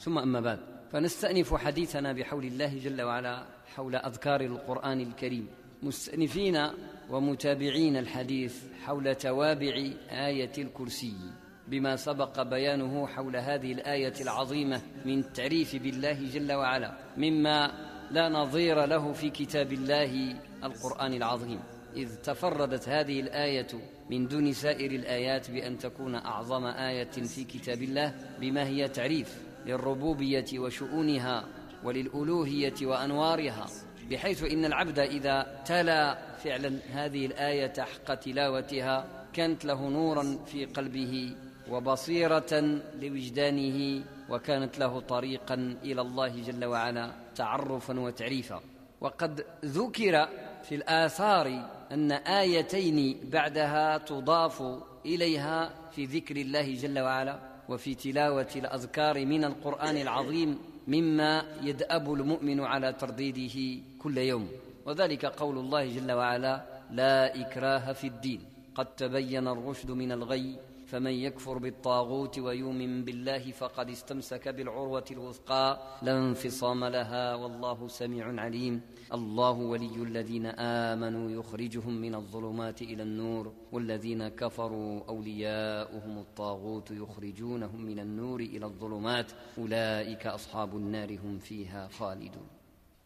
ثم أما بعد فنستأنف حديثنا بحول الله جل وعلا حول أذكار القرآن الكريم. مستأنفين ومتابعين الحديث حول توابع آية الكرسي بما سبق بيانه حول هذه الآية العظيمة من التعريف بالله جل وعلا مما لا نظير له في كتاب الله القرآن العظيم. إذ تفردت هذه الآية من دون سائر الآيات بأن تكون أعظم آية في كتاب الله بما هي تعريف. للربوبية وشؤونها وللألوهية وأنوارها بحيث إن العبد إذا تلا فعلا هذه الآية حق تلاوتها كانت له نورا في قلبه وبصيرة لوجدانه وكانت له طريقا إلى الله جل وعلا تعرفا وتعريفا. وقد ذكر في الآثار أن آيتين بعدها تضاف إليها في ذكر الله جل وعلا. وفي تلاوة الأذكار من القرآن العظيم مما يدأب المؤمن على ترديده كل يوم. وذلك قول الله جل وعلا لا إكراه في الدين. قد تبين الرشد من الغي فمن يكفر بالطاغوت ويؤمن بالله فقد استمسك بالعروة الوثقى. لا انفصام لها والله سميع عليم. الله ولي الذين آمنوا يخرجهم من الظلمات إلى النور. والذين كفروا أولياؤهم الطاغوت يخرجونهم من النور إلى الظلمات. أولئك أصحاب النار هم فيها خالدون.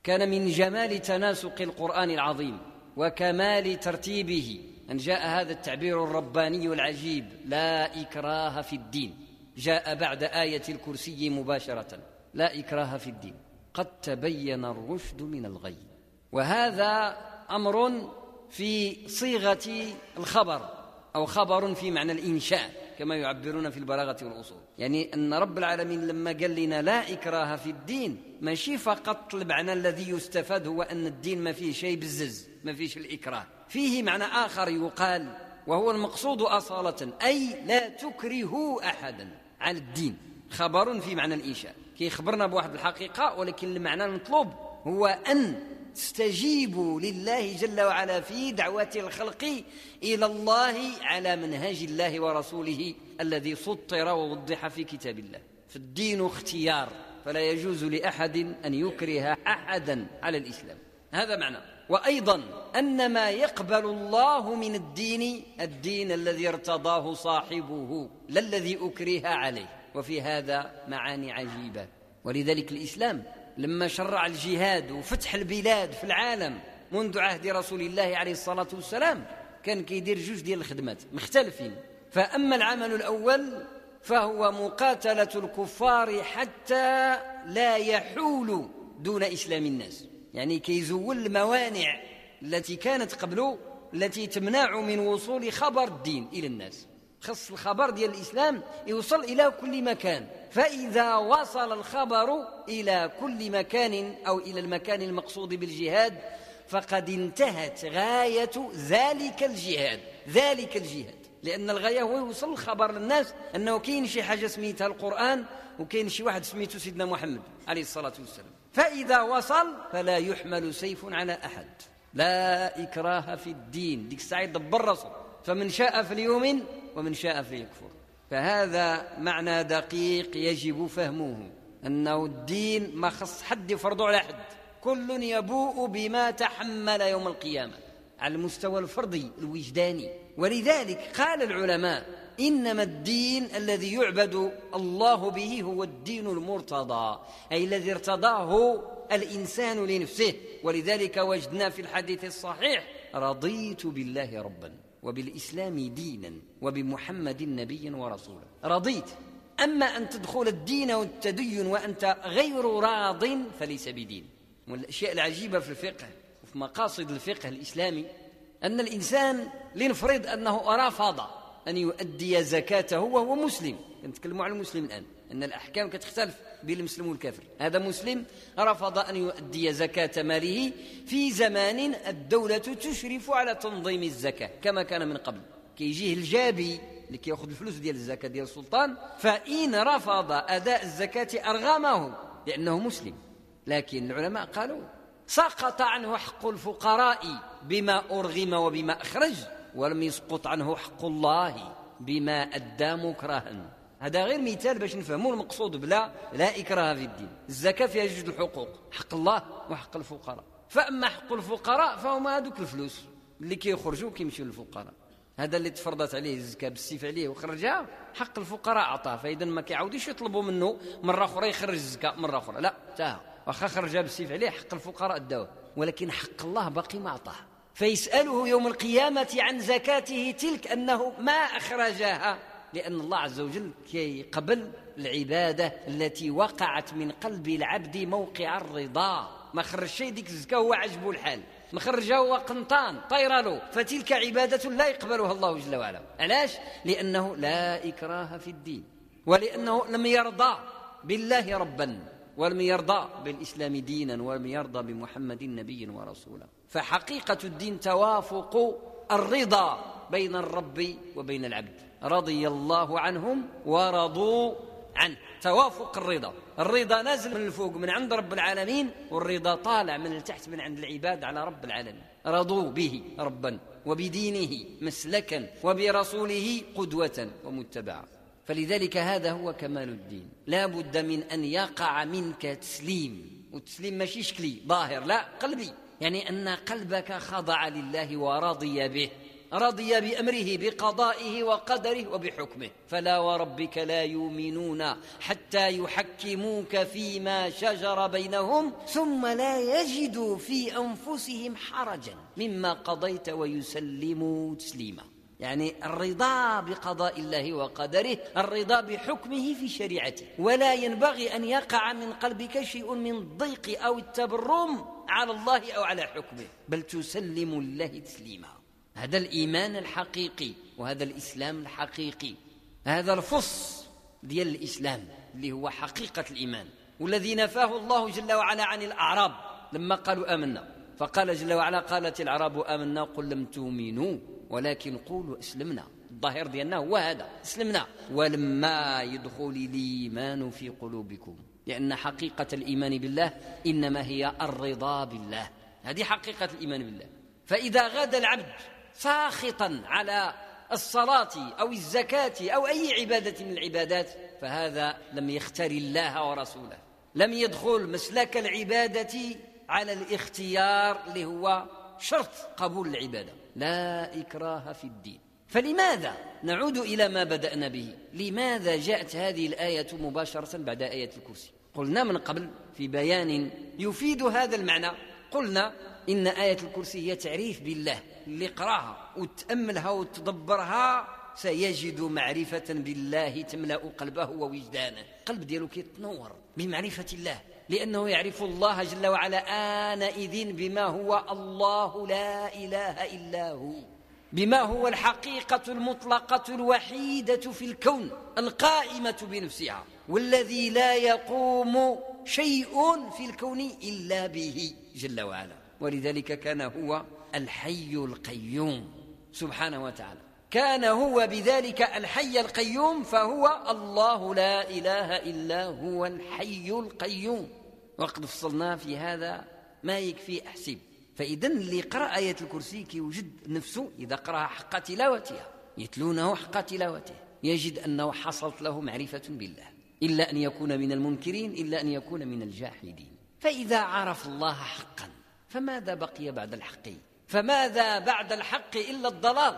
كان من جمال تناسق القرآن العظيم وكمال ترتيبه. أن جاء هذا التعبير الرباني العجيب لا إكراه في الدين. جاء بعد آية الكرسي مباشرة لا إكراه في الدين. قد تبين الرشد من الغي. وهذا أمر في صيغة الخبر أو خبر في معنى الإنشاء كما يعبرون في البلاغة والأصول. يعني أن رب العالمين لما قال لنا لا إكراه في الدين ماشي فقط المعنى الذي يستفاد هو أن الدين ما فيه شيء بزز ما فيش الإكراه. فيه معنى آخر يقال وهو المقصود أصالة أي لا تكرهوا أحدا على الدين. خبر في معنى الإنشاء. كي خبرنا بواحد الحقيقة ولكن المعنى المطلوب هو أن تستجيبوا لله جل وعلا في دعوة الخلق إلى الله على منهج الله ورسوله الذي سطر ووضح في كتاب الله. فالدين اختيار فلا يجوز لأحد أن يكره أحدا على الإسلام. هذا معنى. وأيضا أن ما يقبل الله من الدين الدين الذي ارتضاه صاحبه لا الذي أكره عليه. وفي هذا معاني عجيبة. ولذلك الإسلام لما شرع الجهاد وفتح البلاد في العالم منذ عهد رسول الله عليه الصلاة والسلام كان كيدير جوج ديال الخدمات مختلفين. فأما العمل الأول فهو مقاتلة الكفار حتى لا يحول دون إسلام الناس. يعني كيزول الموانع التي كانت قبله التي تمنع من وصول خبر الدين إلى الناس. خص الخبر ديال الإسلام يوصل إلى كل مكان. فإذا وصل الخبر إلى كل مكان أو إلى المكان المقصود بالجهاد فقد انتهت غاية ذلك الجهاد ذلك الجهاد. لأن الغاية هو يوصل الخبر للناس أنه كاين شي حاجة سميتها القرآن وكاين شي واحد سميته سيدنا محمد عليه الصلاة والسلام. فإذا وصل فلا يحمل سيف على أحد. لا إكراه في الدين. ديك الساعة يدبر راسه. فمن شاء فليؤمن ومن شاء فليكفر. فهذا معنى دقيق يجب فهمه. أنه الدين ما خص حد يفرضه على حد كل يبوء بما تحمل يوم القيامة. على المستوى الفردي الوجداني. ولذلك قال العلماء إنما الدين الذي يعبد الله به هو الدين المرتضى أي الذي ارتضاه الإنسان لنفسه. ولذلك وجدنا في الحديث الصحيح رضيت بالله ربا وبالإسلام دينا وبمحمد نبيا ورسولا رضيت. أما أن تدخل الدين والتدين وأنت غير راض فليس بدين. والأشياء العجيبة في الفقه وفي مقاصد الفقه الإسلامي أن الإنسان لنفرض أنه رفض أن يؤدي زكاته وهو مسلم. نتكلموا على المسلم الآن. أن الأحكام كتختلف بين المسلم والكافر. هذا مسلم رفض أن يؤدي زكاة ماله في زمان الدولة تشرف على تنظيم الزكاة كما كان من قبل. كيجيه الجابي اللي كيأخذ الفلوس ديال الزكاة ديال السلطان فإن رفض أداء الزكاة أرغمه لأنه مسلم. لكن العلماء قالوا سقط عنه حق الفقراء بما أرغم وبما أخرج. ولم يسقط عنه حق الله بما أدى مكرها هذا غير مثال باش نفهموا المقصود بلا لا إكراه في الدين. الزكاة فيها جوج الحقوق حق الله وحق الفقراء. فأما حق الفقراء فهما هذوك الفلوس اللي كيخرجوا كيمشيو للفقراء. هذا اللي تفرضت عليه الزكاة بالسيف عليه وخرجها حق الفقراء عطاه. فإذا ما كيعاودوش يطلبوا منه مرة أخرى يخرج الزكاة مرة أخرى. لا تاه واخا خرجها بالسيف عليه حق الفقراء داوه. ولكن حق الله باقي ما عطاه. فيسأله يوم القيامة عن زكاته تلك أنه ما أخرجها لأن الله عز وجل قبل العبادة التي وقعت من قلب العبد موقع الرضا. ما خرج شيء ديك الزكاة هو عجبه الحال. مخرجه هو قنطان طير له. فتلك عبادة لا يقبلها الله جل وعلا. علاش؟ لأنه لا إكراه في الدين ولأنه لم يرضى بالله ربا ولم يرضى بالإسلام دينا ولم يرضى بمحمد نبيا ورسولا. فحقيقة الدين توافق الرضا بين الرب وبين العبد. رضي الله عنهم ورضوا عنه. توافق الرضا. الرضا نازل من الفوق من عند رب العالمين والرضا طالع من التحت من عند العباد على رب العالمين. رضوا به ربا وبدينه مسلكا وبرسوله قدوة ومتبعا. فلذلك هذا هو كمال الدين. لا بد من أن يقع منك تسليم. والتسليم ماشي شكلي ظاهر لا قلبي. يعني أن قلبك خضع لله ورضي به رضي بأمره بقضائه وقدره وبحكمه. فلا وربك لا يؤمنون حتى يحكموك فيما شجر بينهم ثم لا يجدوا في أنفسهم حرجا مما قضيت ويسلموا تسليما. يعني الرضا بقضاء الله وقدره الرضا بحكمه في شريعته. ولا ينبغي أن يقع من قلبك شيء من الضيق أو التبرم. على الله أو على حكمه. بل تسلم الله تسليما. هذا الإيمان الحقيقي وهذا الإسلام الحقيقي. هذا الفص ديال الإسلام اللي هو حقيقة الإيمان. والذي نفاه الله جل وعلا عن الأعراب. لما قالوا آمنا. فقال جل وعلا قالت الأعراب آمنا قل لم تؤمنوا ولكن قولوا أسلمنا. الظاهر ديالنا هو هذا. أسلمنا. ولما يدخل الإيمان في قلوبكم. لأن حقيقة الإيمان بالله إنما هي الرضا بالله. هذه حقيقة الإيمان بالله. فإذا غاد العبد ساخطا على الصلاة أو الزكاة أو أي عبادة من العبادات فهذا لم يختار الله ورسوله. لم يدخل مسلك العبادة على الاختيار اللي هو شرط قبول العبادة. لا إكراه في الدين. فلماذا نعود إلى ما بدأنا به؟ لماذا جاءت هذه الآية مباشرة بعد آية الكرسي؟ قلنا من قبل في بيان يفيد هذا المعنى قلنا إن آية الكرسي هي تعريف بالله اللي قراها وتأملها وتدبرها سيجد معرفة بالله تملأ قلبه ووجدانه. قلب ديالو كيتنور بمعرفة الله لأنه يعرف الله جل وعلا آنئذ بما هو الله لا إله إلا هو. بما هو الحقيقة المطلقة الوحيدة في الكون القائمة بنفسها والذي لا يقوم شيء في الكون إلا به جل وعلا. ولذلك كان هو الحي القيوم سبحانه وتعالى. كان هو بذلك الحي القيوم فهو الله لا إله إلا هو الحي القيوم. وقد فصلنا في هذا ما يكفي أحسب. فاذا اللي يقرا آية الكرسي كيوجد نفسه إذا قراها حق تلاوتها يتلونه حق تلاوته. يجد أنه حصلت له معرفة بالله. إلا أن يكون من المنكرين إلا أن يكون من الجاحدين. فإذا عرف الله حقا فماذا بقي بعد الحق؟ فماذا بعد الحق إلا الضلال؟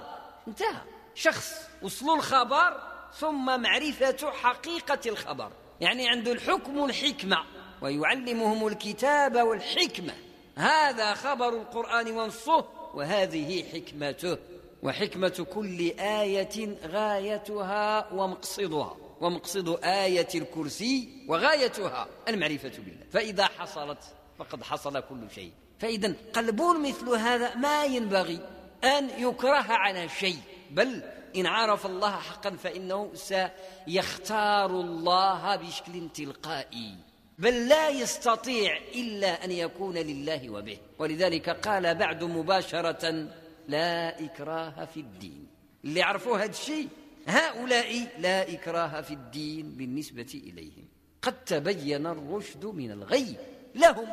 انتهى. شخص وصلوا الخبر ثم معرفة حقيقة الخبر. يعني عنده الحكم والحكمة ويعلمهم الكتاب والحكمة. هذا خبر القرآن ونصه وهذه حكمته. وحكمة كل آية غايتها ومقصدها ومقصد آية الكرسي وغايتها المعرفة بالله. فإذا حصلت فقد حصل كل شيء. فإذا قلبون مثل هذا ما ينبغي أن يكره على شيء. بل إن عرف الله حقا فإنه سيختار الله بشكل تلقائي. بل لا يستطيع إلا أن يكون لله وبه. ولذلك قال بعد مباشرة لا إكراه في الدين. اللي عرفوا هذا الشيء هؤلاء لا إكراه في الدين بالنسبة إليهم. قد تبين الرشد من الغي. لهم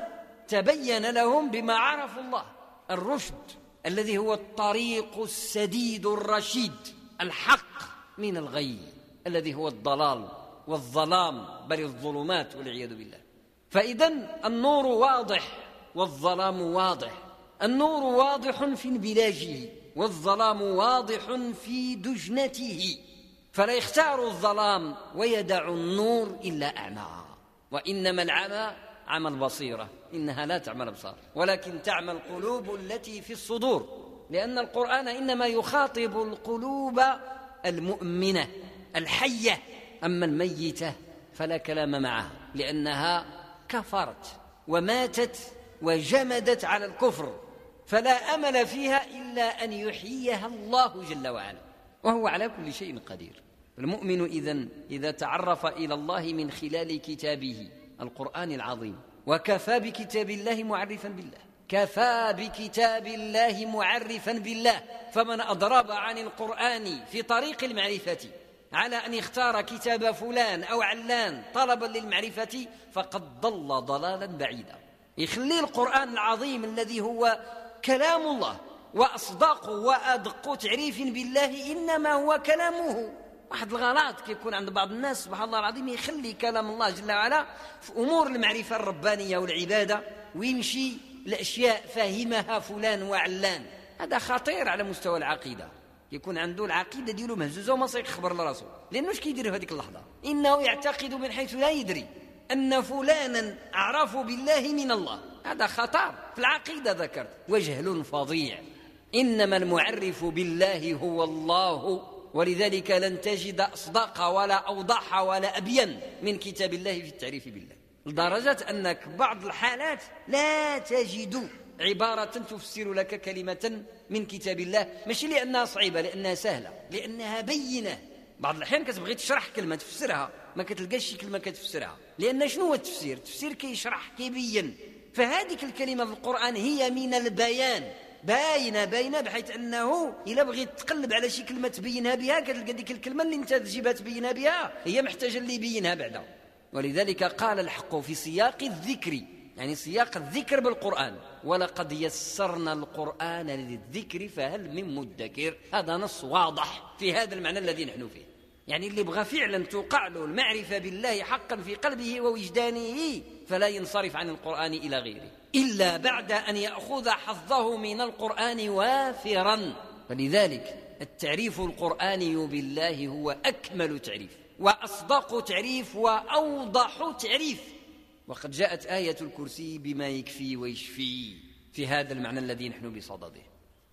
تبين لهم بما عرفوا الله. الرشد الذي هو الطريق السديد الرشيد الحق من الغي الذي هو الضلال. والظلام بل الظلمات والعياذ بالله. فإذا النور واضح والظلام واضح. النور واضح في انبلاجه والظلام واضح في دجنته. فلا يختار الظلام ويدع النور إلا أعمى. وإنما العمى عمى البصيرة إنها لا تعمى الأبصار. ولكن تعمى القلوب التي في الصدور. لأن القرآن إنما يخاطب القلوب المؤمنة الحية. أما الميتة فلا كلام معها لأنها كفرت وماتت وجمدت على الكفر فلا أمل فيها إلا أن يحييها الله جل وعلا. وهو على كل شيء قدير. المؤمن إذا إذا تعرف إلى الله من خلال كتابه القرآن العظيم وكفى بكتاب الله معرفا بالله. كفى بكتاب الله معرفا بالله. فمن أضرب عن القرآن في طريق المعرفة على أن يختار كتاب فلان أو علان طلبا للمعرفة فقد ضل ضلالا بعيدا. يخلي القرآن العظيم الذي هو كلام الله وأصدق وأدق تعريف بالله إنما هو كلامه. واحد الغلط كيكون عند بعض الناس سبحان الله العظيم يخلي كلام الله جل وعلا في أمور المعرفة الربانية والعبادة ويمشي لأشياء فهمها فلان وعلان. هذا خطير على مستوى العقيدة. يكون عنده العقيدة ديالو مهزوزة وما يخبر لراسه لأنه اش كيدير في هذيك اللحظة؟ إنه يعتقد من حيث لا يدري أن فلانا أعرف بالله من الله. هذا خطر. في العقيدة ذكرت. وجهل فظيع. إنما المعرف بالله هو الله. ولذلك لن تجد أصدق ولا أوضح ولا أبين من كتاب الله في التعريف بالله. لدرجة أنك بعض الحالات لا تجد. عبارة تفسر لك كلمة من كتاب الله ماشي لأنها صعيبة لأنها سهلة لأنها بينة. بعض الأحيان كتبغي تشرح كلمة تفسرها ما كتلقاش شي كلمة كتفسرها. لأن شنو هو التفسير؟ التفسير كيشرح كيبين. فهذيك الكلمة في القرآن هي من البيان. باينة باينة بحيث أنه إلا بغيت تقلب على شي كلمة تبينها بها كتلقى ديك الكلمة اللي أنت تجيبها تبينها بها هي محتاجة اللي يبينها بعدا ولذلك قال الحق في سياق الذكر يعني سياق الذكر بالقرآن. ولقد يسرنا القرآن للذكر فهل من مدكر؟ هذا نص واضح في هذا المعنى الذي نحن فيه. يعني اللي بغى فعلا توقع له المعرفة بالله حقا في قلبه ووجدانه فلا ينصرف عن القرآن إلى غيره إلا بعد أن يأخذ حظه من القرآن وافرا. فلذلك التعريف القرآني بالله هو أكمل تعريف وأصدق تعريف وأوضح تعريف. وقد جاءت آية الكرسي بما يكفي ويشفي. في هذا المعنى الذي نحن بصدده.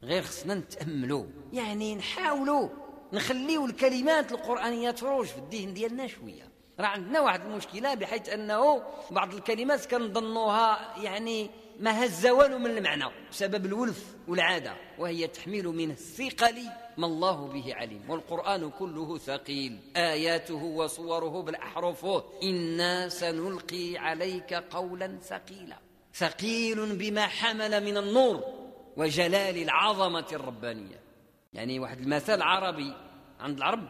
غير خصنا نتأملوا. يعني نحاولوا نخليوا الكلمات القرآنية تروج في الدين ديالنا شوية. راه عندنا واحد المشكلة بحيث أنه بعض الكلمات كنظنوها يعني ما هز والو من المعنى بسبب الولف والعادة وهي تحمل من الثقل ما الله به عليم. والقرآن كله ثقيل آياته وصوره بالأحرف. إنا سنلقي عليك قولا ثقيلا. ثقيل بما حمل من النور وجلال العظمة الربانية. يعني واحد المثل عربي عند العرب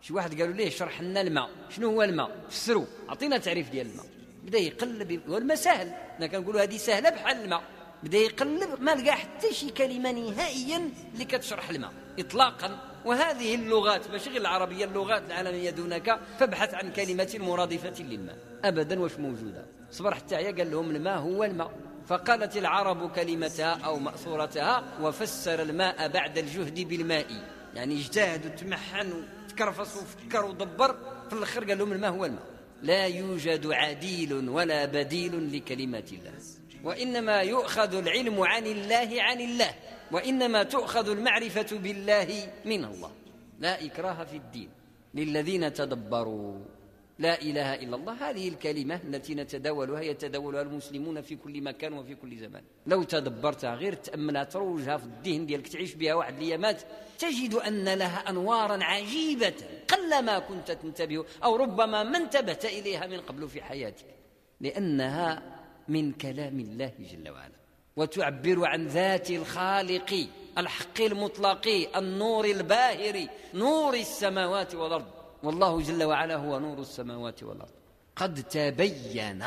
شي واحد قالوا ليه شرح لنا الماء؟ شنو هو الماء؟ فسروا أعطينا تعريف ديال الماء. بدا يقلب والماء سهل. حنا كنقولوا هذه سهلة بحال الماء. بدا يقلب ما لقى حتى شي كلمة نهائيا اللي كتشرح الماء اطلاقا. وهذه اللغات ماشي غير العربية اللغات العالمية دونك فابحث عن كلمة مرادفة للماء. ابدا واش موجودة؟ صبر حتى عيا قال لهم الماء هو الماء. فقالت العرب كلمتها أو مأثورتها وفسر الماء بعد الجهد بالماء. يعني اجتهد وتمحن وتكرفص وفكر ودبر في الآخر قال لهم الماء هو الماء. لا يوجد عديل ولا بديل لكلمات الله. وإنما يؤخذ العلم عن الله عن الله وإنما تؤخذ المعرفة بالله من الله. لا إكراه في الدين للذين تدبروا. لا إله إلا الله. هذه الكلمة التي نتداولها يتداولها المسلمون في كل مكان وفي كل زمان. لو تدبرتها غير تأملها تروجها في الدين ديالك تعيش بها واحد الأيامات تجد أن لها أنوارا عجيبة قلما كنت تنتبه أو ربما ما انتبهت إليها من قبل في حياتك. لأنها من كلام الله جل وعلا. وتعبر عن ذات الخالق الحق المطلق النور الباهر نور السماوات والأرض. والله جل وعلا هو نور السماوات والأرض. قد تبين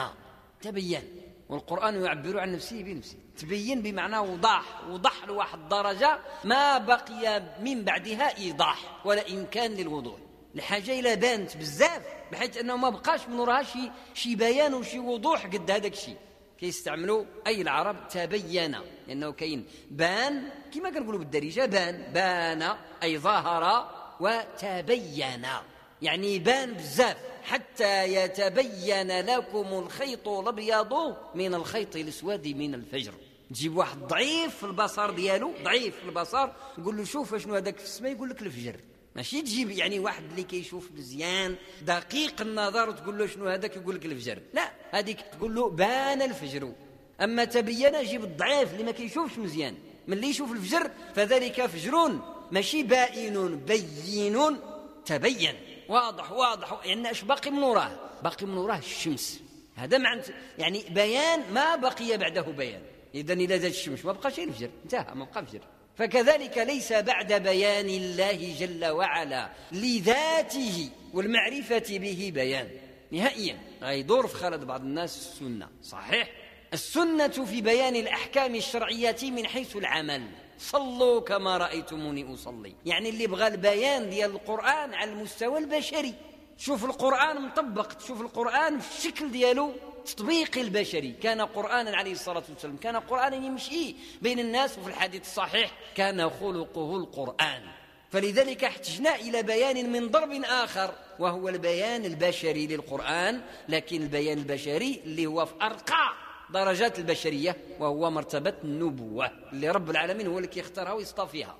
تبين. والقرآن يعبر عن نفسه بنفسه. تبين بمعنى وضح وضح لواحد درجة ما بقي من بعدها إيضاح ولا إمكان للوضوح. الحاجة إلى بانت بزاف بحيث أنه ما بقاش من وراها شي شي بيان وشي وضوح قد هذاك الشيء. كيستعملوا أي العرب تبين لأنه كاين بان كما كنقولوا بالدارجة بان بان أي ظهر وتبين. يعني بان بزاف حتى يتبين لكم الخيط الأبيض من الخيط الأسود من الفجر. تجيب واحد ضعيف في البصر ديالو ضعيف في البصر تقول له شوف شنو هذاك في السماء يقول لك الفجر. ماشي تجيب يعني واحد اللي كيشوف مزيان دقيق النظر وتقول له شنو هذاك يقول لك الفجر. لا هذيك تقول له بان الفجر. أما تبين جيب الضعيف اللي ما كيشوفش مزيان. من اللي يشوف الفجر فذلك فجر ماشي بائن بين تبين. واضح واضح. يعني إيش باقي من وراه؟ باقي من وراه الشمس. هذا معنى يعني بيان ما بقي بعده بيان. إذا إلى زاد الشمس ما بقى شيء الفجر انتهى ما بقى فجر فكذلك ليس بعد بيان الله جل وعلا لذاته والمعرفة به بيان. نهائيا. غيدور في خالد بعض الناس السنة. صحيح. السنة في بيان الأحكام الشرعية من حيث العمل. صلوا كما رأيتموني أصلي. يعني اللي بغى البيان ديال القرآن على المستوى البشري. شوف القرآن مطبق تشوف القرآن في الشكل ديالو تطبيق البشري. كان قرآنا عليه الصلاة والسلام كان قرآنا يمشي بين الناس وفي الحديث الصحيح كان خلقه القرآن. فلذلك احتجنا إلى بيان من ضرب آخر وهو البيان البشري للقرآن لكن البيان البشري اللي هو في أرقى. درجات البشرية وهو مرتبة النبوة اللي رب العالمين هو اللي كيختارها ويصطفيها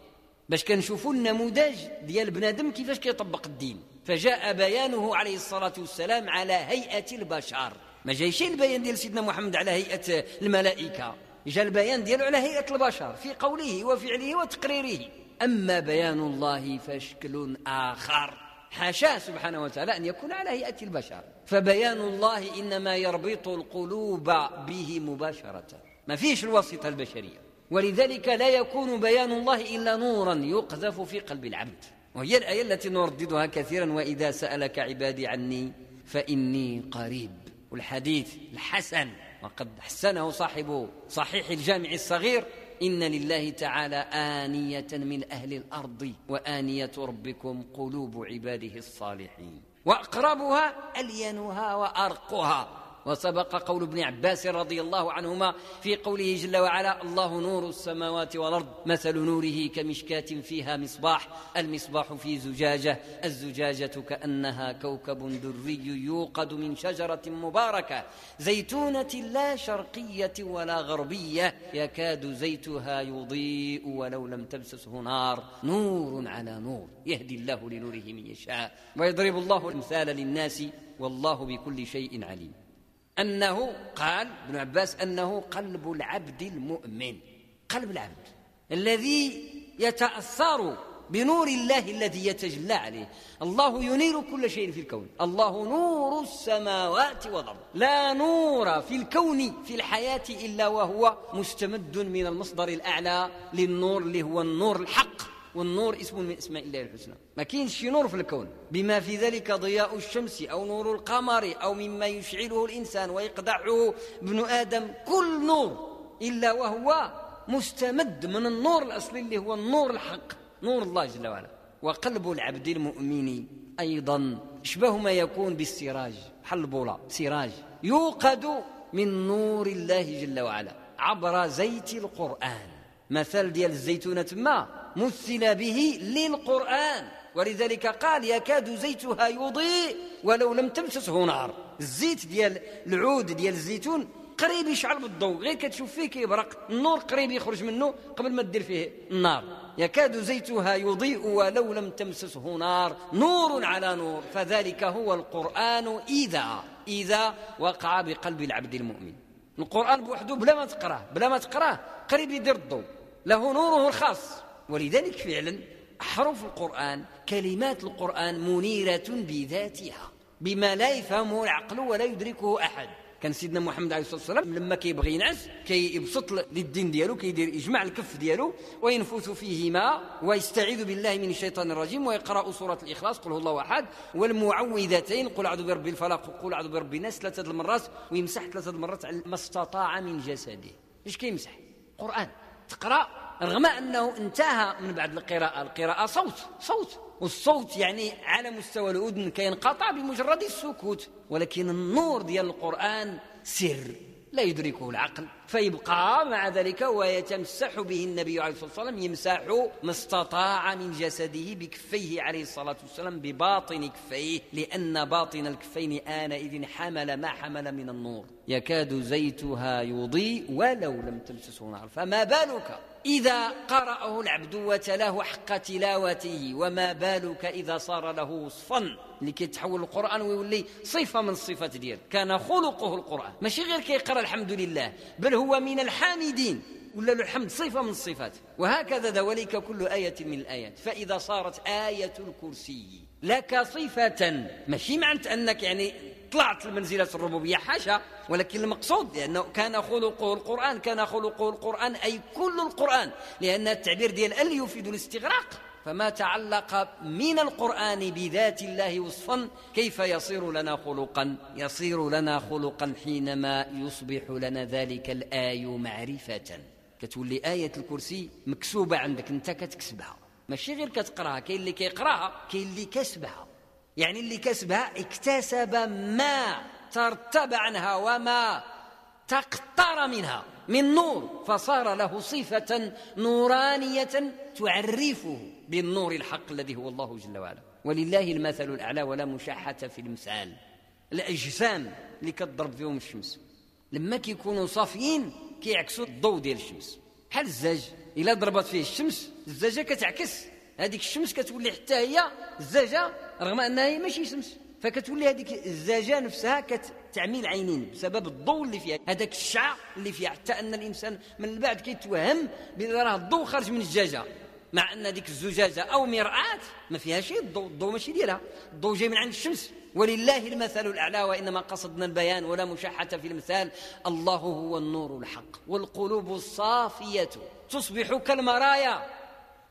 باش كنشوفوا النموذج ديال بنادم كيفاش كيطبق الدين. فجاء بيانه عليه الصلاة والسلام على هيئة البشر. ما جايش البيان ديال سيدنا محمد على هيئة الملائكة. جاء البيان ديالو على هيئة البشر في قوله وفعله وتقريره. أما بيان الله فشكل آخر. حاشاه سبحانه وتعالى أن يكون على هيئة البشر. فبيان الله إنما يربط القلوب به مباشرة. ما فيش الواسطة البشرية. ولذلك لا يكون بيان الله إلا نورا يقذف في قلب العبد. وهي الآية التي نرددها كثيرا وإذا سألك عبادي عني فإني قريب. والحديث الحسن وقد حسنه صاحب صحيح الجامع الصغير إن لله تعالى آنية من أهل الأرض وآنية ربكم قلوب عباده الصالحين. وأقربها ألينها وأرقها. وسبق قول ابن عباس رضي الله عنهما في قوله جل وعلا الله نور السماوات والأرض مثل نوره كمشكاة فيها مصباح المصباح في زجاجة الزجاجة كأنها كوكب دري يوقد من شجرة مباركة زيتونة لا شرقية ولا غربية يكاد زيتها يضيء ولو لم تمسسه نار نور على نور يهدي الله لنوره من يشاء ويضرب الله الأمثال للناس والله بكل شيء عليم. أنه قال ابن عباس أنه قلب العبد المؤمن. قلب العبد الذي يتأثر بنور الله الذي يتجلى عليه. الله ينير كل شيء في الكون. الله نور السماوات والأرض. لا نور في الكون في الحياة إلا وهو مستمد من المصدر الأعلى للنور اللي هو النور الحق. والنور اسم من اسماء الله الحسنى. ما كاينش شي نور في الكون. بما في ذلك ضياء الشمس أو نور القمر أو مما يشعله الإنسان ويقدعه ابن آدم كل نور إلا وهو مستمد من النور الأصلي اللي هو النور الحق نور الله جل وعلا. وقلب العبد المؤمن أيضا. اشبه ما يكون بالسراج. بحال البوله سراج. يوقد من نور الله جل وعلا. عبر زيت القرآن. مثل ديال الزيتونة ما؟ مثل به للقرآن. ولذلك قال يكاد زيتها يضيء ولو لم تمسسه نار. الزيت ديال العود ديال الزيتون قريب يشعل بالضوء. غير كتشوف فيه كيبرق. النور قريب يخرج منه قبل ما دير فيه النار. يكاد زيتها يضيء ولو لم تمسسه نار. نور على نور. فذلك هو القرآن إذا إذا وقع بقلب العبد المؤمن. القرآن بوحده بلا ما تقرأه بلا ما تقرأه قريب يدير الضوء. له نوره الخاص. ولذلك فعلا أحرف القرآن كلمات القرآن منيرة بذاتها بما لا يفهمه العقل ولا يدركه أحد. كان سيدنا محمد عليه الصلاة والسلام لما كيبغي ينعس كيبسط للدين ديالو كيدير يجمع الكف ديالو وينفث فيه ماء ويستعيذ بالله من الشيطان الرجيم ويقرأ سورة الإخلاص قل هو الله أحد والمعوذتين قل أعوذ برب الفلق قل أعوذ برب الناس ثلاثة المرات ويمسح ثلاثة المرات على ما استطاع من جسده. إيش كيمسح؟ قرآن. تقرأ رغم أنه انتهى من بعد القراءة. القراءة صوت صوت. والصوت يعني على مستوى الأذن كينقطع بمجرد السكوت. ولكن النور ديال القرآن سر لا يدركه العقل. فيبقى مع ذلك ويتمسح به النبي عليه الصلاة والسلام يمسح ما استطاع من جسده بكفيه عليه الصلاة والسلام بباطن كفيه لأن باطن الكفين آنئذ حمل ما حمل من النور. يكاد زيتها يضيء ولو لم تمسسه نار. فما بالك؟ إذا قرأه العبد وتلاه حق تلاوته وما بالك إذا صار له وصفا اللي كيتحول القرآن ويولي صفة من الصفات ديال كان خلقه القرآن. ماشي غير كيقرأ الحمد لله بل هو من الحامدين. ولا له الحمد صفة من الصفات. وهكذا ذلك كل آية من الآيات. فإذا صارت آية الكرسي لك صفة. ماشي معنى أنك يعني طلعت لمنزلة الربوبية حاشا ولكن المقصود لأنه كان خلقه القرآن كان خلقه القرآن أي كل القرآن لأن التعبير ديال ال يفيد الاستغراق. فما تعلق من القرآن بذات الله وصفا كيف يصير لنا خلقا؟ يصير لنا خلقا حينما يصبح لنا ذلك الآي معرفة. كتولي آية الكرسي مكسوبة عندك أنت كتكسبها. ماشي غير كتقراها كاين اللي كيقراها كاين اللي كسبها يعني اللي كسبها اكتسب ما ترتب عنها وما تقطر منها. من نور فصار له صفة نورانية تعرفه بالنور الحق الذي هو الله جل وعلا. ولله المثل الأعلى ولا مشاحة في المثال. الأجسام اللي كتضرب فيهم الشمس. لما كيكونوا صافيين كيعكسوا الضوء ديال الشمس. بحال الزاج إلا ضربت فيه الشمس الزاجة كتعكس. هذيك الشمس كتولي حتى هي الزاجة رغم أنها هي ماشي شمس. فكتولي هذيك الزاجة نفسها كتعمي العينين بسبب الضوء اللي فيها. هذاك الشعاع اللي فيها حتى أن الإنسان من بعد كيتوهم بأن راه الضوء خارج من الزجاجة مع أن ديك الزجاجة أو مرآة ما فيها شيء الضوء الضوء ماشي ديالها. الضوء جاي من عند الشمس. ولله المثل الأعلى وإنما قصدنا البيان ولا مشحة في المثال. الله هو النور الحق والقلوب الصافية تصبح كالمرايا.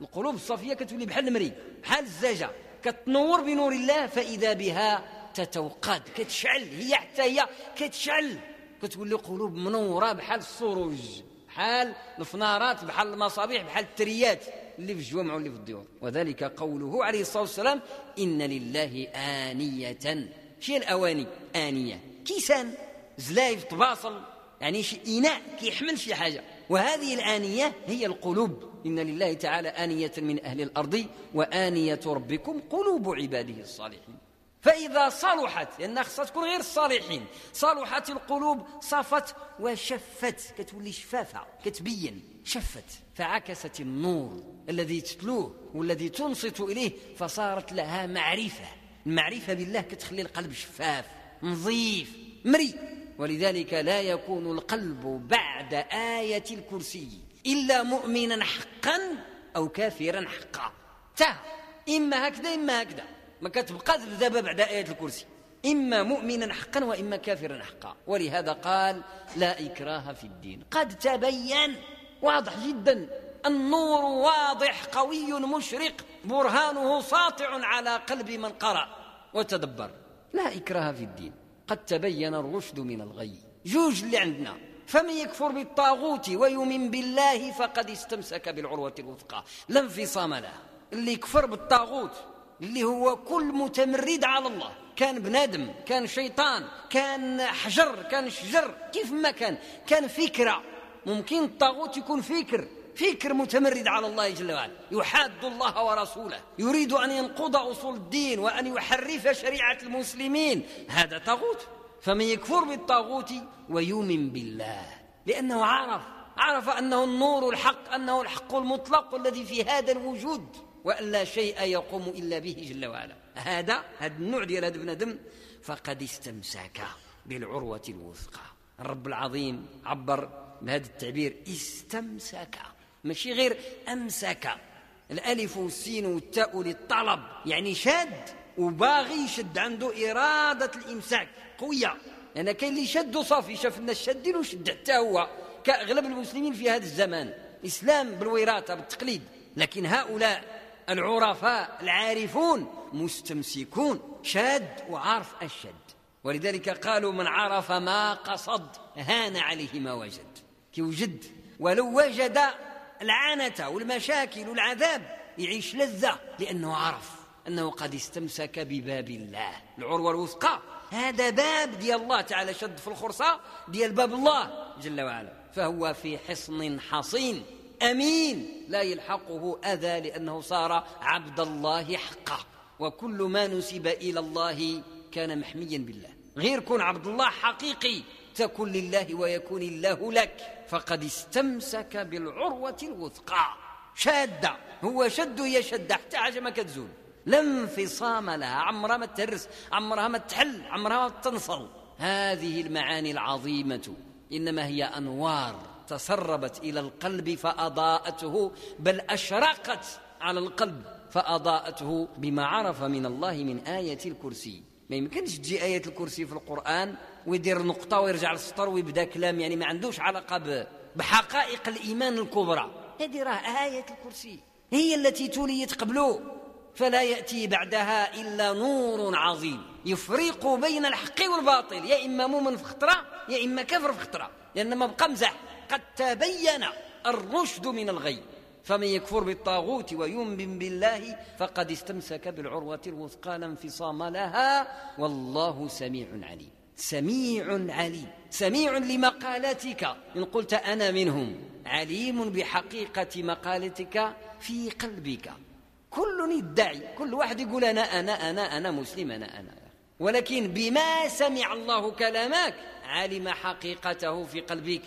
القلوب الصافية كتولي بحال المري بحال الزجاجة. كتنور بنور الله فإذا بها تتوقد كتشعل هي حتى هي كتشعل. كتولي قلوب منورة بحال السروج بحال الفنارات بحال المصابيح بحال التريات. اللي في الجوامع واللي في الديور وذلك قوله عليه الصلاة والسلام إن لله آنية. شي الأواني؟ آنية. كيسان. زلايف طباصل. يعني شي إناء كيحمل شي حاجة. وهذه الآنية هي القلوب. إن لله تعالى آنية من أهل الأرض وآنية ربكم قلوب عباده الصالحين. فإذا صلحت لأنها خصها تكون غير الصالحين صلحت القلوب صفت وشفت. كتولي شفافة كتبين. شفت فعكست النور الذي تتلوه والذي تنصت إليه فصارت لها معرفة. المعرفة بالله كتخلي القلب شفاف نظيف مري. ولذلك لا يكون القلب بعد آية الكرسي إلا مؤمنا حقا أو كافرا حقا. تا إما هكذا إما هكذا. ما كتبقى دابا بعد آية الكرسي. إما مؤمنا حقا وإما كافرا حقا. ولهذا قال لا إكراه في الدين. قد تبين واضح جدا. النور واضح قوي مشرق برهانه ساطع على قلب من قرأ وتدبر. لا إكراه في الدين. قد تبين الرشد من الغي. جوج اللي عندنا فمن يكفر بالطاغوت ويؤمن بالله فقد استمسك بالعروة الوثقى. لا انفصام لها اللي يكفر بالطاغوت اللي هو كل متمرد على الله. كان بنادم كان شيطان كان حجر كان شجر كيف ما كان. كان فكرة. ممكن الطاغوت يكون فكر فكر متمرد على الله جل وعلا. يحاد الله ورسوله يريد أن ينقض أصول الدين وأن يحرف شريعة المسلمين. هذا طاغوت. فمن يكفر بالطاغوت ويؤمن بالله. لأنه عرف عرف أنه النور الحق أنه الحق المطلق الذي في هذا الوجود. وأن لا شيء يقوم إلا به جل وعلا. هذا هذا النوع ديال هذا بنادم فقد استمسك بالعروة الوثقى. الرب العظيم عبر بهذا التعبير استمسك. ماشي غير أمسك. الألف والسين والتاء للطلب يعني شاد وباغي يشد عنده إرادة الإمساك. قوية. لأن يعني كاين اللي شد وصافي شاف الناس شادين وشد حتى هو. كأغلب المسلمين في هذا الزمان. إسلام بالوراثة بالتقليد. لكن هؤلاء العرفاء العارفون مستمسكون. شاد وعارف الشد. ولذلك قالوا من عرف ما قصد هان عليه ما وجد. كي وجد. ولو وجد العانة والمشاكل والعذاب يعيش لذة لأنه عرف أنه قد استمسك بباب الله العروة الوثقى. هذا باب ديال الله تعالى شد في الخرصة ديال باب الله جل وعلا. فهو في حصن حصين. أمين. لا يلحقه أذى لأنه صار عبد الله حقا. وكل ما نسب إلى الله كان محميا بالله. غير كن عبد الله حقيقي تكن لله ويكون الله لك. فقد استمسك بالعروة الوثقى. شادة. هو شد هي شدة. حتى حاجة ما كتزول لا انفصام لها. عمرها ما تهرس. عمرها ما تحل. عمرها ما تنصل. هذه المعاني العظيمة. إنما هي أنوار تسربت إلى القلب فأضاءته بل أشرقت على القلب فأضاءته بما عرف من الله من آية الكرسي. ما يمكنش تجي آية الكرسي في القرآن ويدير نقطة ويرجع للسطر ويبدأ كلام يعني ما عندوش علاقة بحقائق الإيمان الكبرى. هذه راه آية الكرسي. هي التي توليت قبله فلا يأتي بعدها إلا نور عظيم. يفرق بين الحق والباطل. يا إما مؤمن في خطرة يا إما كفر في خطرة. لأن ما بقى مزح. قد تبين الرشد من الغي. فمن يكفر بالطاغوت ويؤمن بالله فقد استمسك بالعروة الوثقى لا انفصام لها والله سميع عليم. سميع عليم. سميع لمقالتك. إن قلت أنا منهم عليم بحقيقة مقالتك في قلبك. كل يدعي كل واحد يقول أنا أنا أنا أنا مسلم أنا أنا. ولكن بما سمع الله كلامك علم حقيقته في قلبك.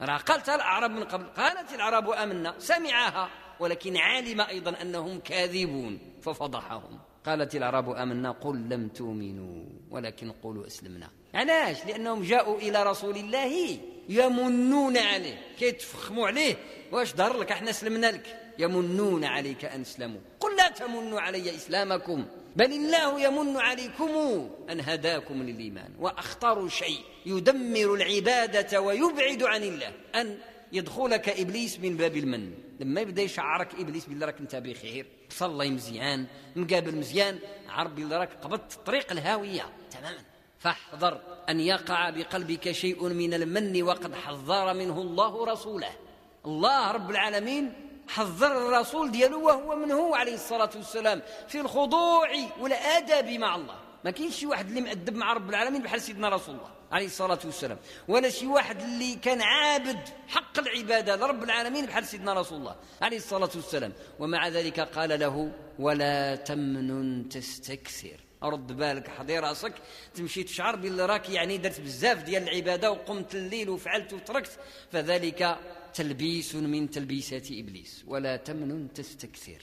راه قالت الأعراب من قبل قالت العرب آمنا سمعها ولكن علم أيضا أنهم كاذبون ففضحهم. قالت العرب آمنا قل لم تؤمنوا ولكن قولوا أسلمنا. علاش لأنهم جاءوا إلى رسول الله يمنون عليه. كيتفخموا عليه؟ واش دار لك؟ إحنا سلمنا لك. يمنون عليك أن اسلموا قل لا تمنوا علي إسلامكم. بل الله يمن عليكم أن هداكم للإيمان وأخطر شيء يدمر العبادة ويبعد عن الله أن يدخلك إبليس من باب المن. لما يبدأ يشعرك إبليس بالله راك أنت بخير صلي مزيان مقابل مزيان عرب بالله راك قبضت طريق الهاوية. تماما. فاحذر أن يقع بقلبك شيء من المن وقد حذر منه الله رسوله. الله رب العالمين حذر الرسول ديالو وهو من هو عليه الصلاة والسلام في الخضوع والأدب مع الله. ما كاينش شي واحد اللي مأدب مع رب العالمين بحال سيدنا رسول الله عليه الصلاة والسلام ولا شي واحد اللي كان عابد حق العبادة لرب العالمين بحال سيدنا رسول الله عليه الصلاة والسلام. ومع ذلك قال له ولا تمنن تستكثر. رد بالك حضي راسك. تمشي تشعر باللي راك يعني درت بزاف ديال العبادة وقمت الليل وفعلت وتركت. فذلك تلبيس من تلبيسات إبليس ولا تمنن تستكثر.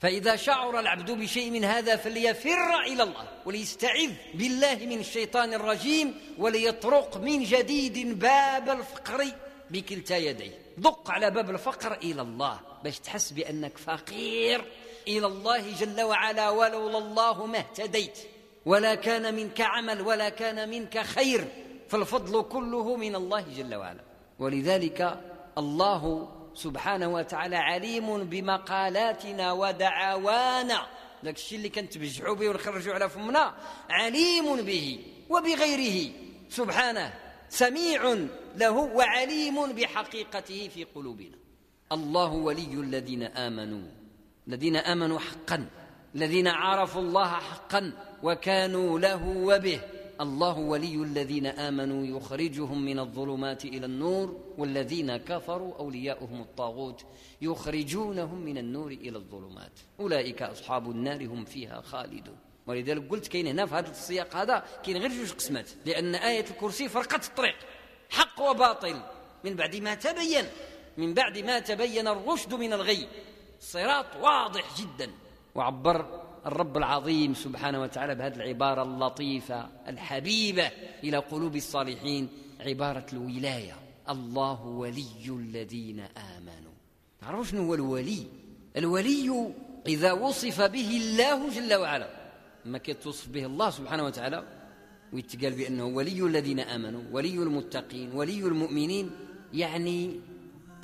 فإذا شعر العبد بشيء من هذا فليفر إلى الله وليستعذ بالله من الشيطان الرجيم وليطرق من جديد باب الفقر بكلتا يديه. دق على باب الفقر إلى الله باش تحس بأنك فقير إلى الله جل وعلا ولولا الله ما اهتديت. ولا كان منك عمل ولا كان منك خير فالفضل كله من الله جل وعلا. ولذلك الله سبحانه وتعالى عليم بمقالاتنا ودعوانا ذاك الشيء اللي كنتبجعوا به ونخرجوا على فمنا عليم به وبغيره. سبحانه سميع له وعليم بحقيقته في قلوبنا. الله ولي الذين آمنوا. الذين آمنوا حقا. الذين عرفوا الله حقا وكانوا له وبه. الله ولي الذين آمنوا يخرجهم من الظلمات إلى النور والذين كفروا أولياؤهم الطاغوت يخرجونهم من النور إلى الظلمات. أولئك أصحاب النار هم فيها خالدون. ولذلك قلت كاين هنا في هذا السياق هذا كاين غير جوج قسمات. لأن آية الكرسي فرقت الطريق حق وباطل. من بعد ما تبين من بعد ما تبين الرشد من الغي. الصراط واضح جدا. وعبر الرب العظيم سبحانه وتعالى بهذه العبارة اللطيفة الحبيبة إلى قلوب الصالحين عبارة الولاية. الله ولي الذين آمنوا. تعرفوا شنو هو الولي؟ الولي إذا وصف به الله جل وعلا ما كيتوصف به الله سبحانه وتعالى ويتقال بأنه ولي الذين آمنوا ولي المتقين ولي المؤمنين يعني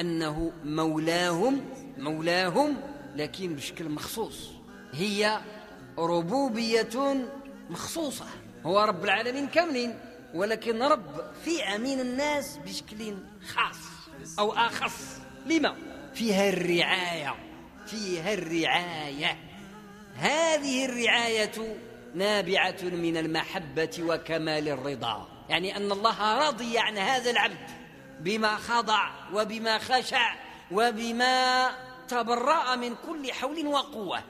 أنه مولاهم مولاهم لكن بشكل مخصوص. هي ربوبية مخصوصة. هو رب العالمين كاملين ولكن رب في أمين الناس بشكل خاص أو أخص. لما؟ فيها الرعاية فيها الرعاية. هذه الرعاية نابعة من المحبة وكمال الرضا. يعني أن الله رضي عن هذا العبد بما خضع وبما خشع وبما تبرأ من كل حول وقوة.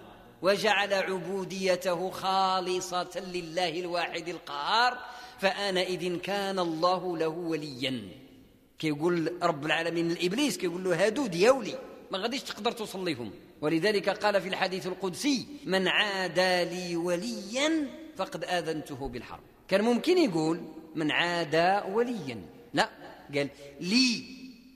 وجعل عبوديته خالصة لله الواحد القهار فآنئذ كان الله له وليا. كيقول رب العالمين الإبليس كيقول له هادو دياولي ما غاديش تقدر توصل لهم ولذلك قال في الحديث القدسي من عادى لي وليا فقد آذنته بالحرب. كان ممكن يقول من عادى وليا. لا قال لي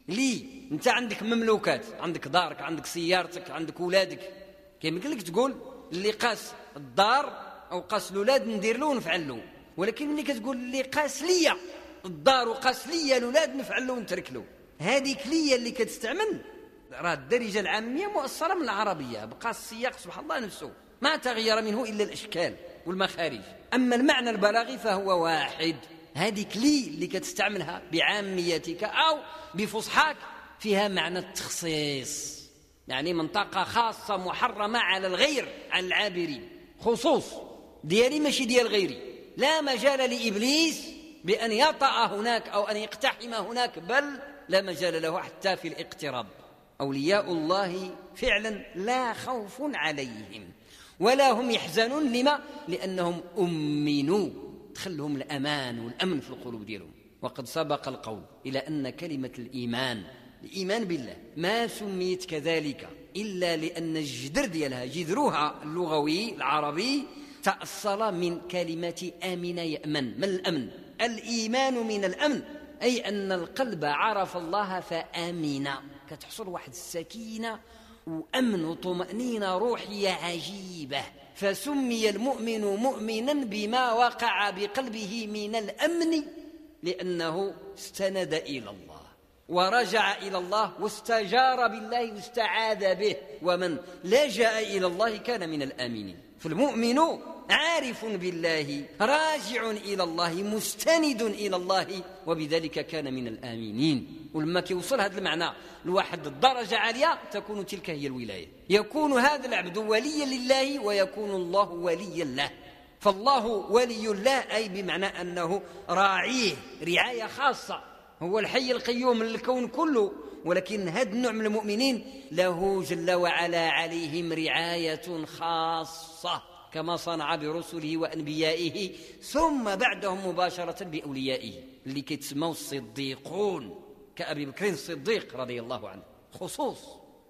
لي انت عندك مملوكات عندك دارك عندك سيارتك عندك ولادك. كيمكن لك تقول اللي قاس الدار أو قاس الأولاد ندير له ونفعل له. ولكن ملي كتقول اللي قاس ليا الدار وقاس ليا الأولاد نفعل له ونترك له. هذيك ليا اللي كتستعمل راه الدارجة العامية مؤصلة من العربية. بقى السياق سبحان الله نفسه. ما تغير منه إلا الأشكال والمخارج. أما المعنى البلاغي فهو واحد. هذيك لي اللي كتستعملها بعاميتك أو بفصحاك فيها معنى التخصيص. يعني منطقة خاصة محرمة على الغير على العابرين. خصوص ديالي ماشي ديال غيري. لا مجال لإبليس بأن يطأ هناك أو أن يقتحم هناك بل لا مجال له حتى في الاقتراب. أولياء الله فعلا لا خوف عليهم ولا هم يحزنون. لما؟ لأنهم أمنوا. دخلهم الأمان والأمن في القلوب ديالهم. وقد سبق القول إلى أن كلمة الإيمان الإيمان بالله. ما سميت كذلك إلا لأن الجذر ديالها جذرها اللغوي العربي تأصل من كلمة آمن يأمن. ما الأمن؟ الإيمان من الأمن أي أن القلب عرف الله فآمن. كتحصل واحد السكينة وأمن وطمأنينة روحية عجيبة. فسمي المؤمن مؤمنا بما وقع بقلبه من الأمن لأنه استند إلى الله. ورجع إلى الله واستجار بالله واستعاذ به. ومن لجأ إلى الله كان من الآمنين. فالمؤمن عارف بالله راجع إلى الله مستند إلى الله وبذلك كان من الآمنين. ولما كيوصل هذا المعنى؟ لواحد الدرجة عالية تكون تلك هي الولاية. يكون هذا العبد وليا لله ويكون الله وليا له. فالله ولي الله أي بمعنى أنه راعيه رعاية خاصة. هو الحي القيوم للكون كله ولكن هذا النوع من المؤمنين له جل وعلا عليهم رعاية خاصة كما صنع برسله وأنبيائه ثم بعدهم مباشرة بأوليائه اللي كيتسموا الصديقون كأبي بكر الصديق رضي الله عنه. خصوص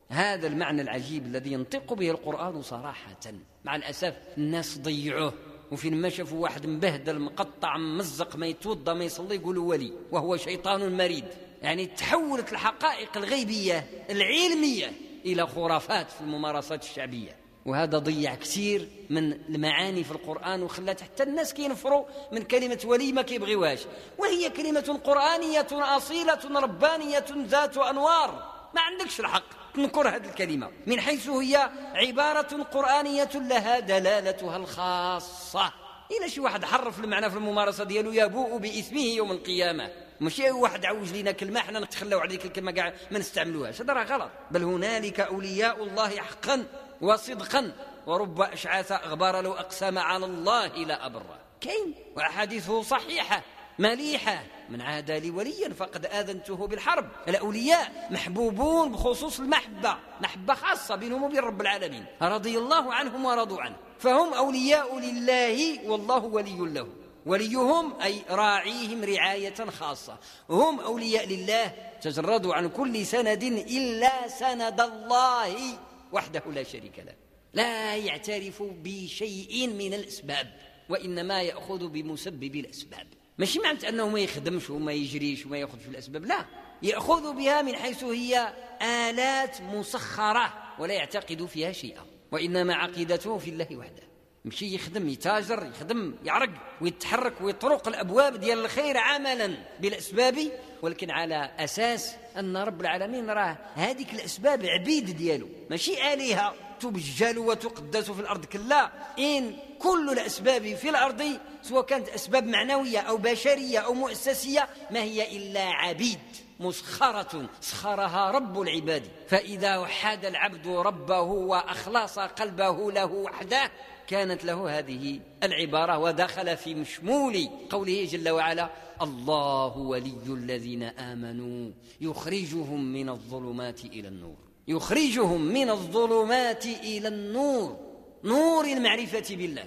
هذا المعنى العجيب الذي ينطق به القرآن صراحة. مع الأسف الناس ضيعوه. وفين ما شافوا واحد مبهدل مقطع ممزق ما يتوضا ما يصلي يقولوا ولي. وهو شيطان مريد. يعني تحولت الحقائق الغيبية العلمية إلى خرافات في الممارسات الشعبية. وهذا ضيع كثير من المعاني في القرآن وخلات حتى الناس كينفروا من كلمة ولي ما كيبغيوهاش. وهي كلمة قرآنية أصيلة ربانية ذات أنوار. ما عندكش الحق تنكر هذه الكلمة من حيث هي عبارة قرآنية لها دلالتها الخاصة. إلى شي واحد حرف المعنى في الممارسة ديالو يبوء بإثمه يوم القيامة. ماشي واحد عوج لنا كلمة حنا نتخلاو على ديك الكلمة كاع ما نستعملوهاش. هذا راه غلط. بل هنالك أولياء الله حقا وصدقا. ورب أشعاث أغبار لو أقسم على الله لا أبره كاين. وأحاديثه صحيحة. مليحة. من عادى لي وليا فقد آذنته بالحرب. الأولياء محبوبون بخصوص المحبة. محبة خاصة بينهم وبين رب العالمين. رضي الله عنهم ورضوا عنه. فهم أولياء لله والله ولي له. وليهم أي راعيهم رعاية خاصة. هم أولياء لله. تجردوا عن كل سند إلا سند الله وحده لا شريك له. لا يعترف بشيء من الأسباب. وإنما يأخذ بمسبب الأسباب. ماشي معنى أنه ما يخدمش وما يجريش وما يأخذ في الأسباب لا. يأخذ بها من حيث هي آلات مسخرة ولا يعتقد فيها شيئا وإنما عقيدته في الله وحده. مشي يخدم يتاجر يخدم يعرق ويتحرك ويطرق الأبواب ديال الخير عملا بالأسباب ولكن على أساس أن رب العالمين راه هذيك الأسباب عبيد ديالو. ماشي آلهة. تبجل وتقدس في الأرض كلا إن كل الأسباب في الأرض سواء كانت أسباب معنوية أو بشرية أو مؤسسية ما هي إلا عبيد مسخرة سخرها رب العباد. فإذا وحد العبد ربه وأخلص قلبه له وحده كانت له هذه العبارة ودخل في مشمول قوله جل وعلا الله ولي الذين آمنوا يخرجهم من الظلمات إلى النور. يخرجهم من الظلمات إلى النور نور المعرفة بالله.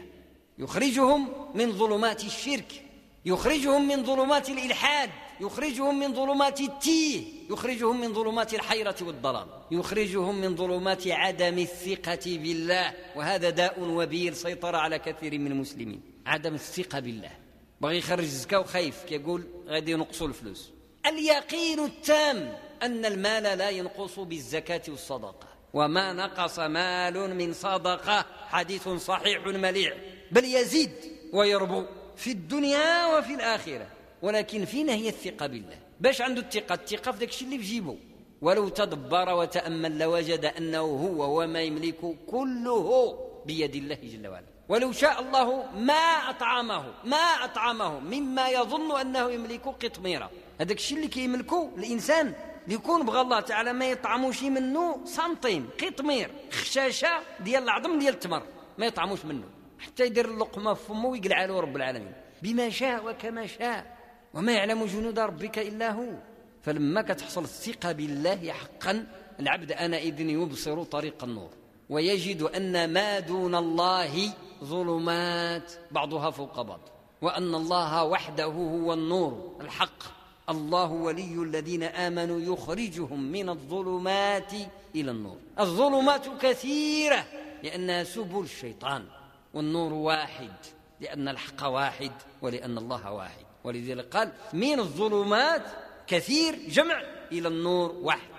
يخرجهم من ظلمات الشرك يخرجهم من ظلمات الإلحاد يخرجهم من ظلمات التيه يخرجهم من ظلمات الحيرة والضلال يخرجهم من ظلمات عدم الثقة بالله. وهذا داء وبيل سيطر على كثير من المسلمين. عدم الثقة بالله. بغي يخرج الزكاة وخايف كيقول غادي ينقصوا الفلوس. اليقين التام أن المال لا ينقص بالزكاة والصدقة. وما نقص مال من صدقة حديث صحيح مليع. بل يزيد ويربو في الدنيا وفي الآخرة. ولكن فينا هي الثقة بالله. باش عنده الثقة؟ الثقة في داك الشيء اللي في ولو تدبر وتأمل لوجد أنه هو وما يملك كله بيد الله جل وعلا. ولو شاء الله ما أطعمه ما أطعمه. مما يظن أنه يملك قطميرة. هذاك الشيء اللي كيملكه الإنسان يكون بغى الله تعالى ما يطعموش منه سنتيم قطمير خشاشة ديال العظم ديال التمر ما يطعموش منه. حتى يدير اللقمة في فمه ويقلع له رب العالمين. بما شاء وكما شاء وما يعلم جنود ربك إلا هو. فلما كتحصل الثقة بالله حقا العبد آنئذ يبصر طريق النور. ويجد أن ما دون الله ظلمات بعضها فوق بعض. وأن الله وحده هو النور الحق. الله ولي الذين آمنوا يخرجهم من الظلمات إلى النور. الظلمات كثيرة لأنها سبل الشيطان والنور واحد لأن الحق واحد ولأن الله واحد. ولذلك قال من الظلمات كثير جمع إلى النور واحد.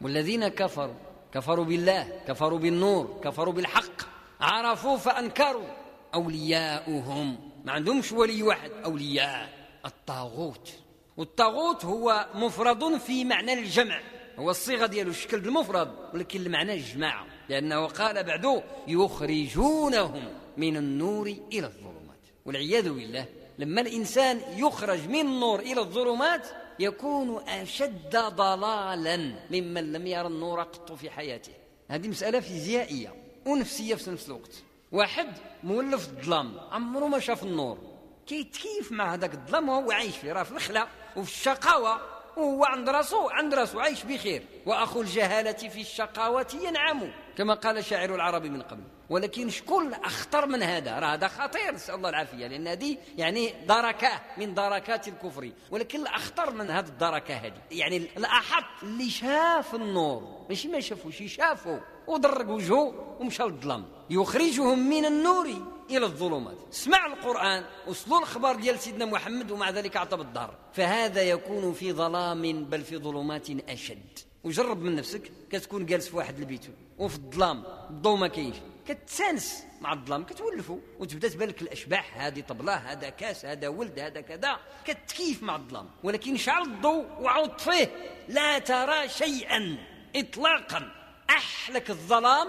والذين كفروا كفروا بالله كفروا بالنور كفروا بالحق عرفوا فأنكروا أولياؤهم. ما عندهمش ولي واحد أولياء الطاغوت. والطاغوت هو مفرد في معنى الجمع. هو الصيغة ديالو الشكل المفرد ولكن المعنى الجماعة. لأنه قال بعده يخرجونهم من النور إلى الظلمات. والعياذ بالله لما الإنسان يخرج من النور إلى الظلمات يكون أشد ضلالا ممن لم يرى النور قط في حياته. هذه مسألة فيزيائية ونفسية في نفس الوقت. واحد مولف الظلام عمره ما شاف النور. كيتكيف مع هذاك الظلام وهو عايش فيه راه في الخلا. وفي الشقاوة وهو عند راسو عند راسو عايش بخير. وأخو الجهالة في الشقاوة ينعم كما قال شاعر العرب من قبل. ولكن شكون أخطر من هذا؟ راه هذا خطير نسأل الله العافية لأن هذه يعني دركة من دركات الكفر. ولكن الأخطر من هذه الدركة هذه يعني الأحط اللي شاف النور ماشي ما شافوش شافوا ودرق وجهه ومشى للظلام. يخرجهم من النور. إلى الظلمات. اسمع القرآن وصلوا الخبر ديال سيدنا محمد ومع ذلك عطب الظهر فهذا يكون في ظلام بل في ظلمات أشد. وجرب من نفسك كتكون جالس في واحد البيت وفي الظلام الضوء ما كاينش. كتسانس مع الظلام كتولفوا وتبدأ تبان لك الأشباح هذه طبلة هذا كاس هذا ولد هذا كذا. كتكيف مع الظلام. ولكن شعل الضوء وعود فيه. لا ترى شيئا اطلاقا. أحلك الظلام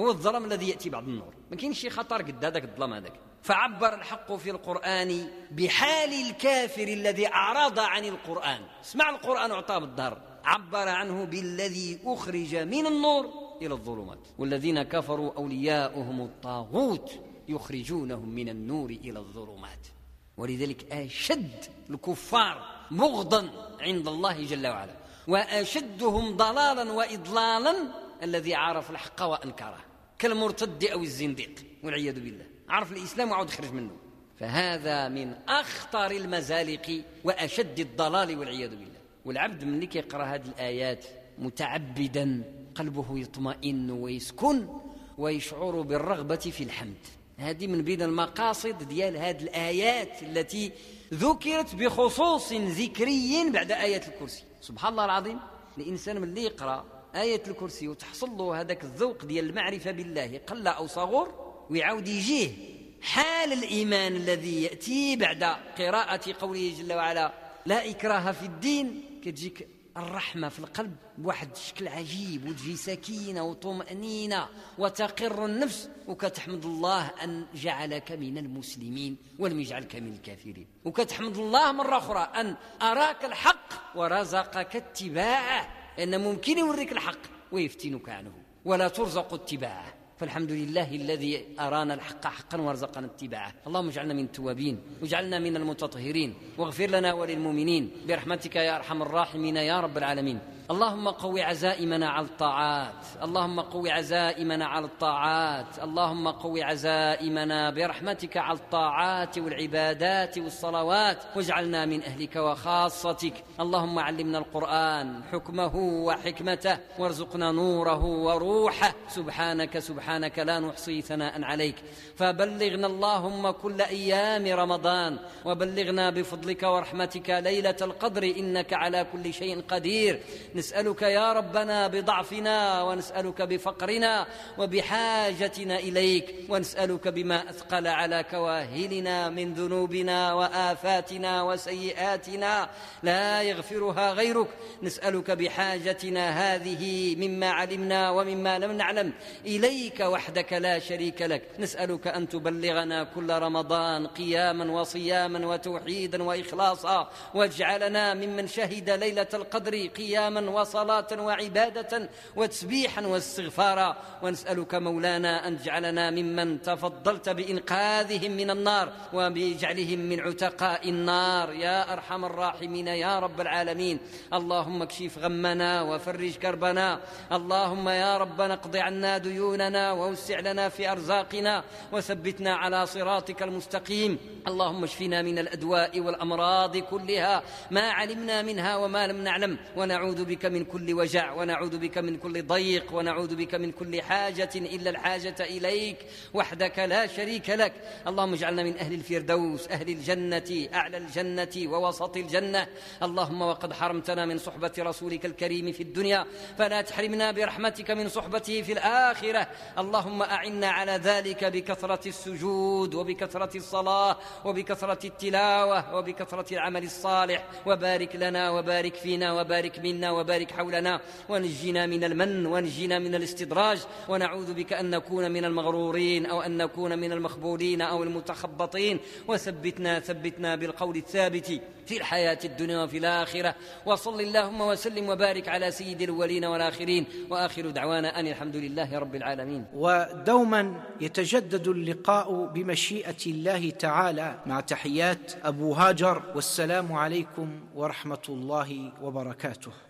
هو الظلام الذي يأتي بعد النور. ما كاينش شي خطر قد هذاك الظلام هذاك. فعبر الحق في القرآن بحال الكافر الذي أعرض عن القرآن. اسمع القرآن أعطاه بالظهر عبر عنه بالذي أخرج من النور إلى الظلمات. والذين كفروا أولياؤهم الطاغوت يخرجونهم من النور إلى الظلمات. ولذلك أشد الكفار بغضا عند الله جل وعلا. وأشدهم ضلالا وإضلالا الذي عرف الحق وأنكره. كالمرتد أو الزنديق والعياذ بالله. عرف الإسلام وعود خرج منه. فهذا من أخطر المزالق وأشد الضلال والعياذ بالله. والعبد ملي كيقرأ هذه الآيات متعبدا قلبه يطمئن ويسكن ويشعر بالرغبة في الحمد. هذه من بين المقاصد ديال هذه الآيات التي ذكرت بخصوص ذكري بعد إيه الكرسي. سبحان الله العظيم الإنسان ملي يقرأ آية الكرسي وتحصل له هذاك الذوق ديال المعرفة بالله قل أو صغر ويعاود يجيه حال الإيمان الذي يأتي بعد قراءة قوله جل وعلا لا إكراه في الدين. كتجيك الرحمة في القلب بواحد الشكل عجيب وتجي سكينة وطمأنينة وتقر النفس وكتحمد الله أن جعلك من المسلمين ولم يجعلك من الكافرين. وكتحمد الله مرة أخرى أن أراك الحق ورزقك اتباعه. إن ممكن يوريك الحق ويفتنك عنه. ولا ترزق اتباعه. فالحمد لله الذي أرانا الحق حقا وارزقنا اتباعه. اللهم اجعلنا من التوابين واجعلنا من المتطهرين واغفر لنا وللمؤمنين. برحمتك يا أرحم الراحمين يا رب العالمين. اللهم قو عزائمنا على الطاعات. اللهم قو عزائمنا على الطاعات. اللهم قو عزائمنا برحمتك على الطاعات والعبادات والصلوات. واجعلنا من أهلك وخاصتك. اللهم علمنا القرآن حكمه وحكمته. وارزقنا نوره وروحه. سبحانك سبحانك لا نحصي ثناء عليك. فبلغنا اللهم كل أيام رمضان. وبلغنا بفضلك ورحمتك ليلة القدر. إنك على كل شيء قدير. نسألك يا ربنا بضعفنا ونسألك بفقرنا وبحاجتنا إليك ونسألك بما أثقل على كواهلنا من ذنوبنا وآفاتنا وسيئاتنا. لا يغفرها غيرك. نسألك بحاجتنا هذه مما علمنا ومما لم نعلم. إليك وحدك لا شريك لك. نسألك أن تبلغنا كل رمضان قياما وصياما وتوحيدا وإخلاصا واجعلنا ممن شهد ليلة القدر قياما وصلاة وعبادة وتسبيحا واستغفارا. ونسألك مولانا أن تجعلنا ممن تفضلت بإنقاذهم من النار وبجعلهم من عتقاء النار. يا أرحم الراحمين يا رب العالمين. اللهم اكشف غمنا وفرج كربنا. اللهم يا ربنا اقض عنا ديوننا ووسع لنا في أرزاقنا وثبتنا على صراطك المستقيم. اللهم اشفنا من الأدواء والأمراض كلها ما علمنا منها وما لم نعلم. ونعوذ بك من كل وجع ونعوذ بك من كل ضيق ونعوذ بك من كل حاجة إلا الحاجة إليك وحدك لا شريك لك. اللهم اجعلنا من أهل الفردوس أهل الجنة أعلى الجنة ووسط الجنة. اللهم وقد حرمتنا من صحبة رسولك الكريم في الدنيا فلا تحرمنا برحمتك من صحبته في الآخرة. اللهم أعنا على ذلك بكثرة السجود وبكثرة الصلاة وبكثرة التلاوة وبكثرة العمل الصالح. وبارك لنا وبارك فينا وبارك منا وبارك حولنا ونجنا من المن ونجنا من الاستدراج ونعوذ بك أن نكون من المغرورين أو أن نكون من المخبولين أو المتخبطين. وثبتنا ثبتنا بالقول الثابت في الحياة الدنيا وفي الآخرة. وصل اللهم وسلم وبارك على سيد الأولين والآخرين. وآخر دعوانا أن الحمد لله رب العالمين. ودوما يتجدد اللقاء بمشيئة الله تعالى مع تحيات أبو هاجر. والسلام عليكم ورحمة الله وبركاته.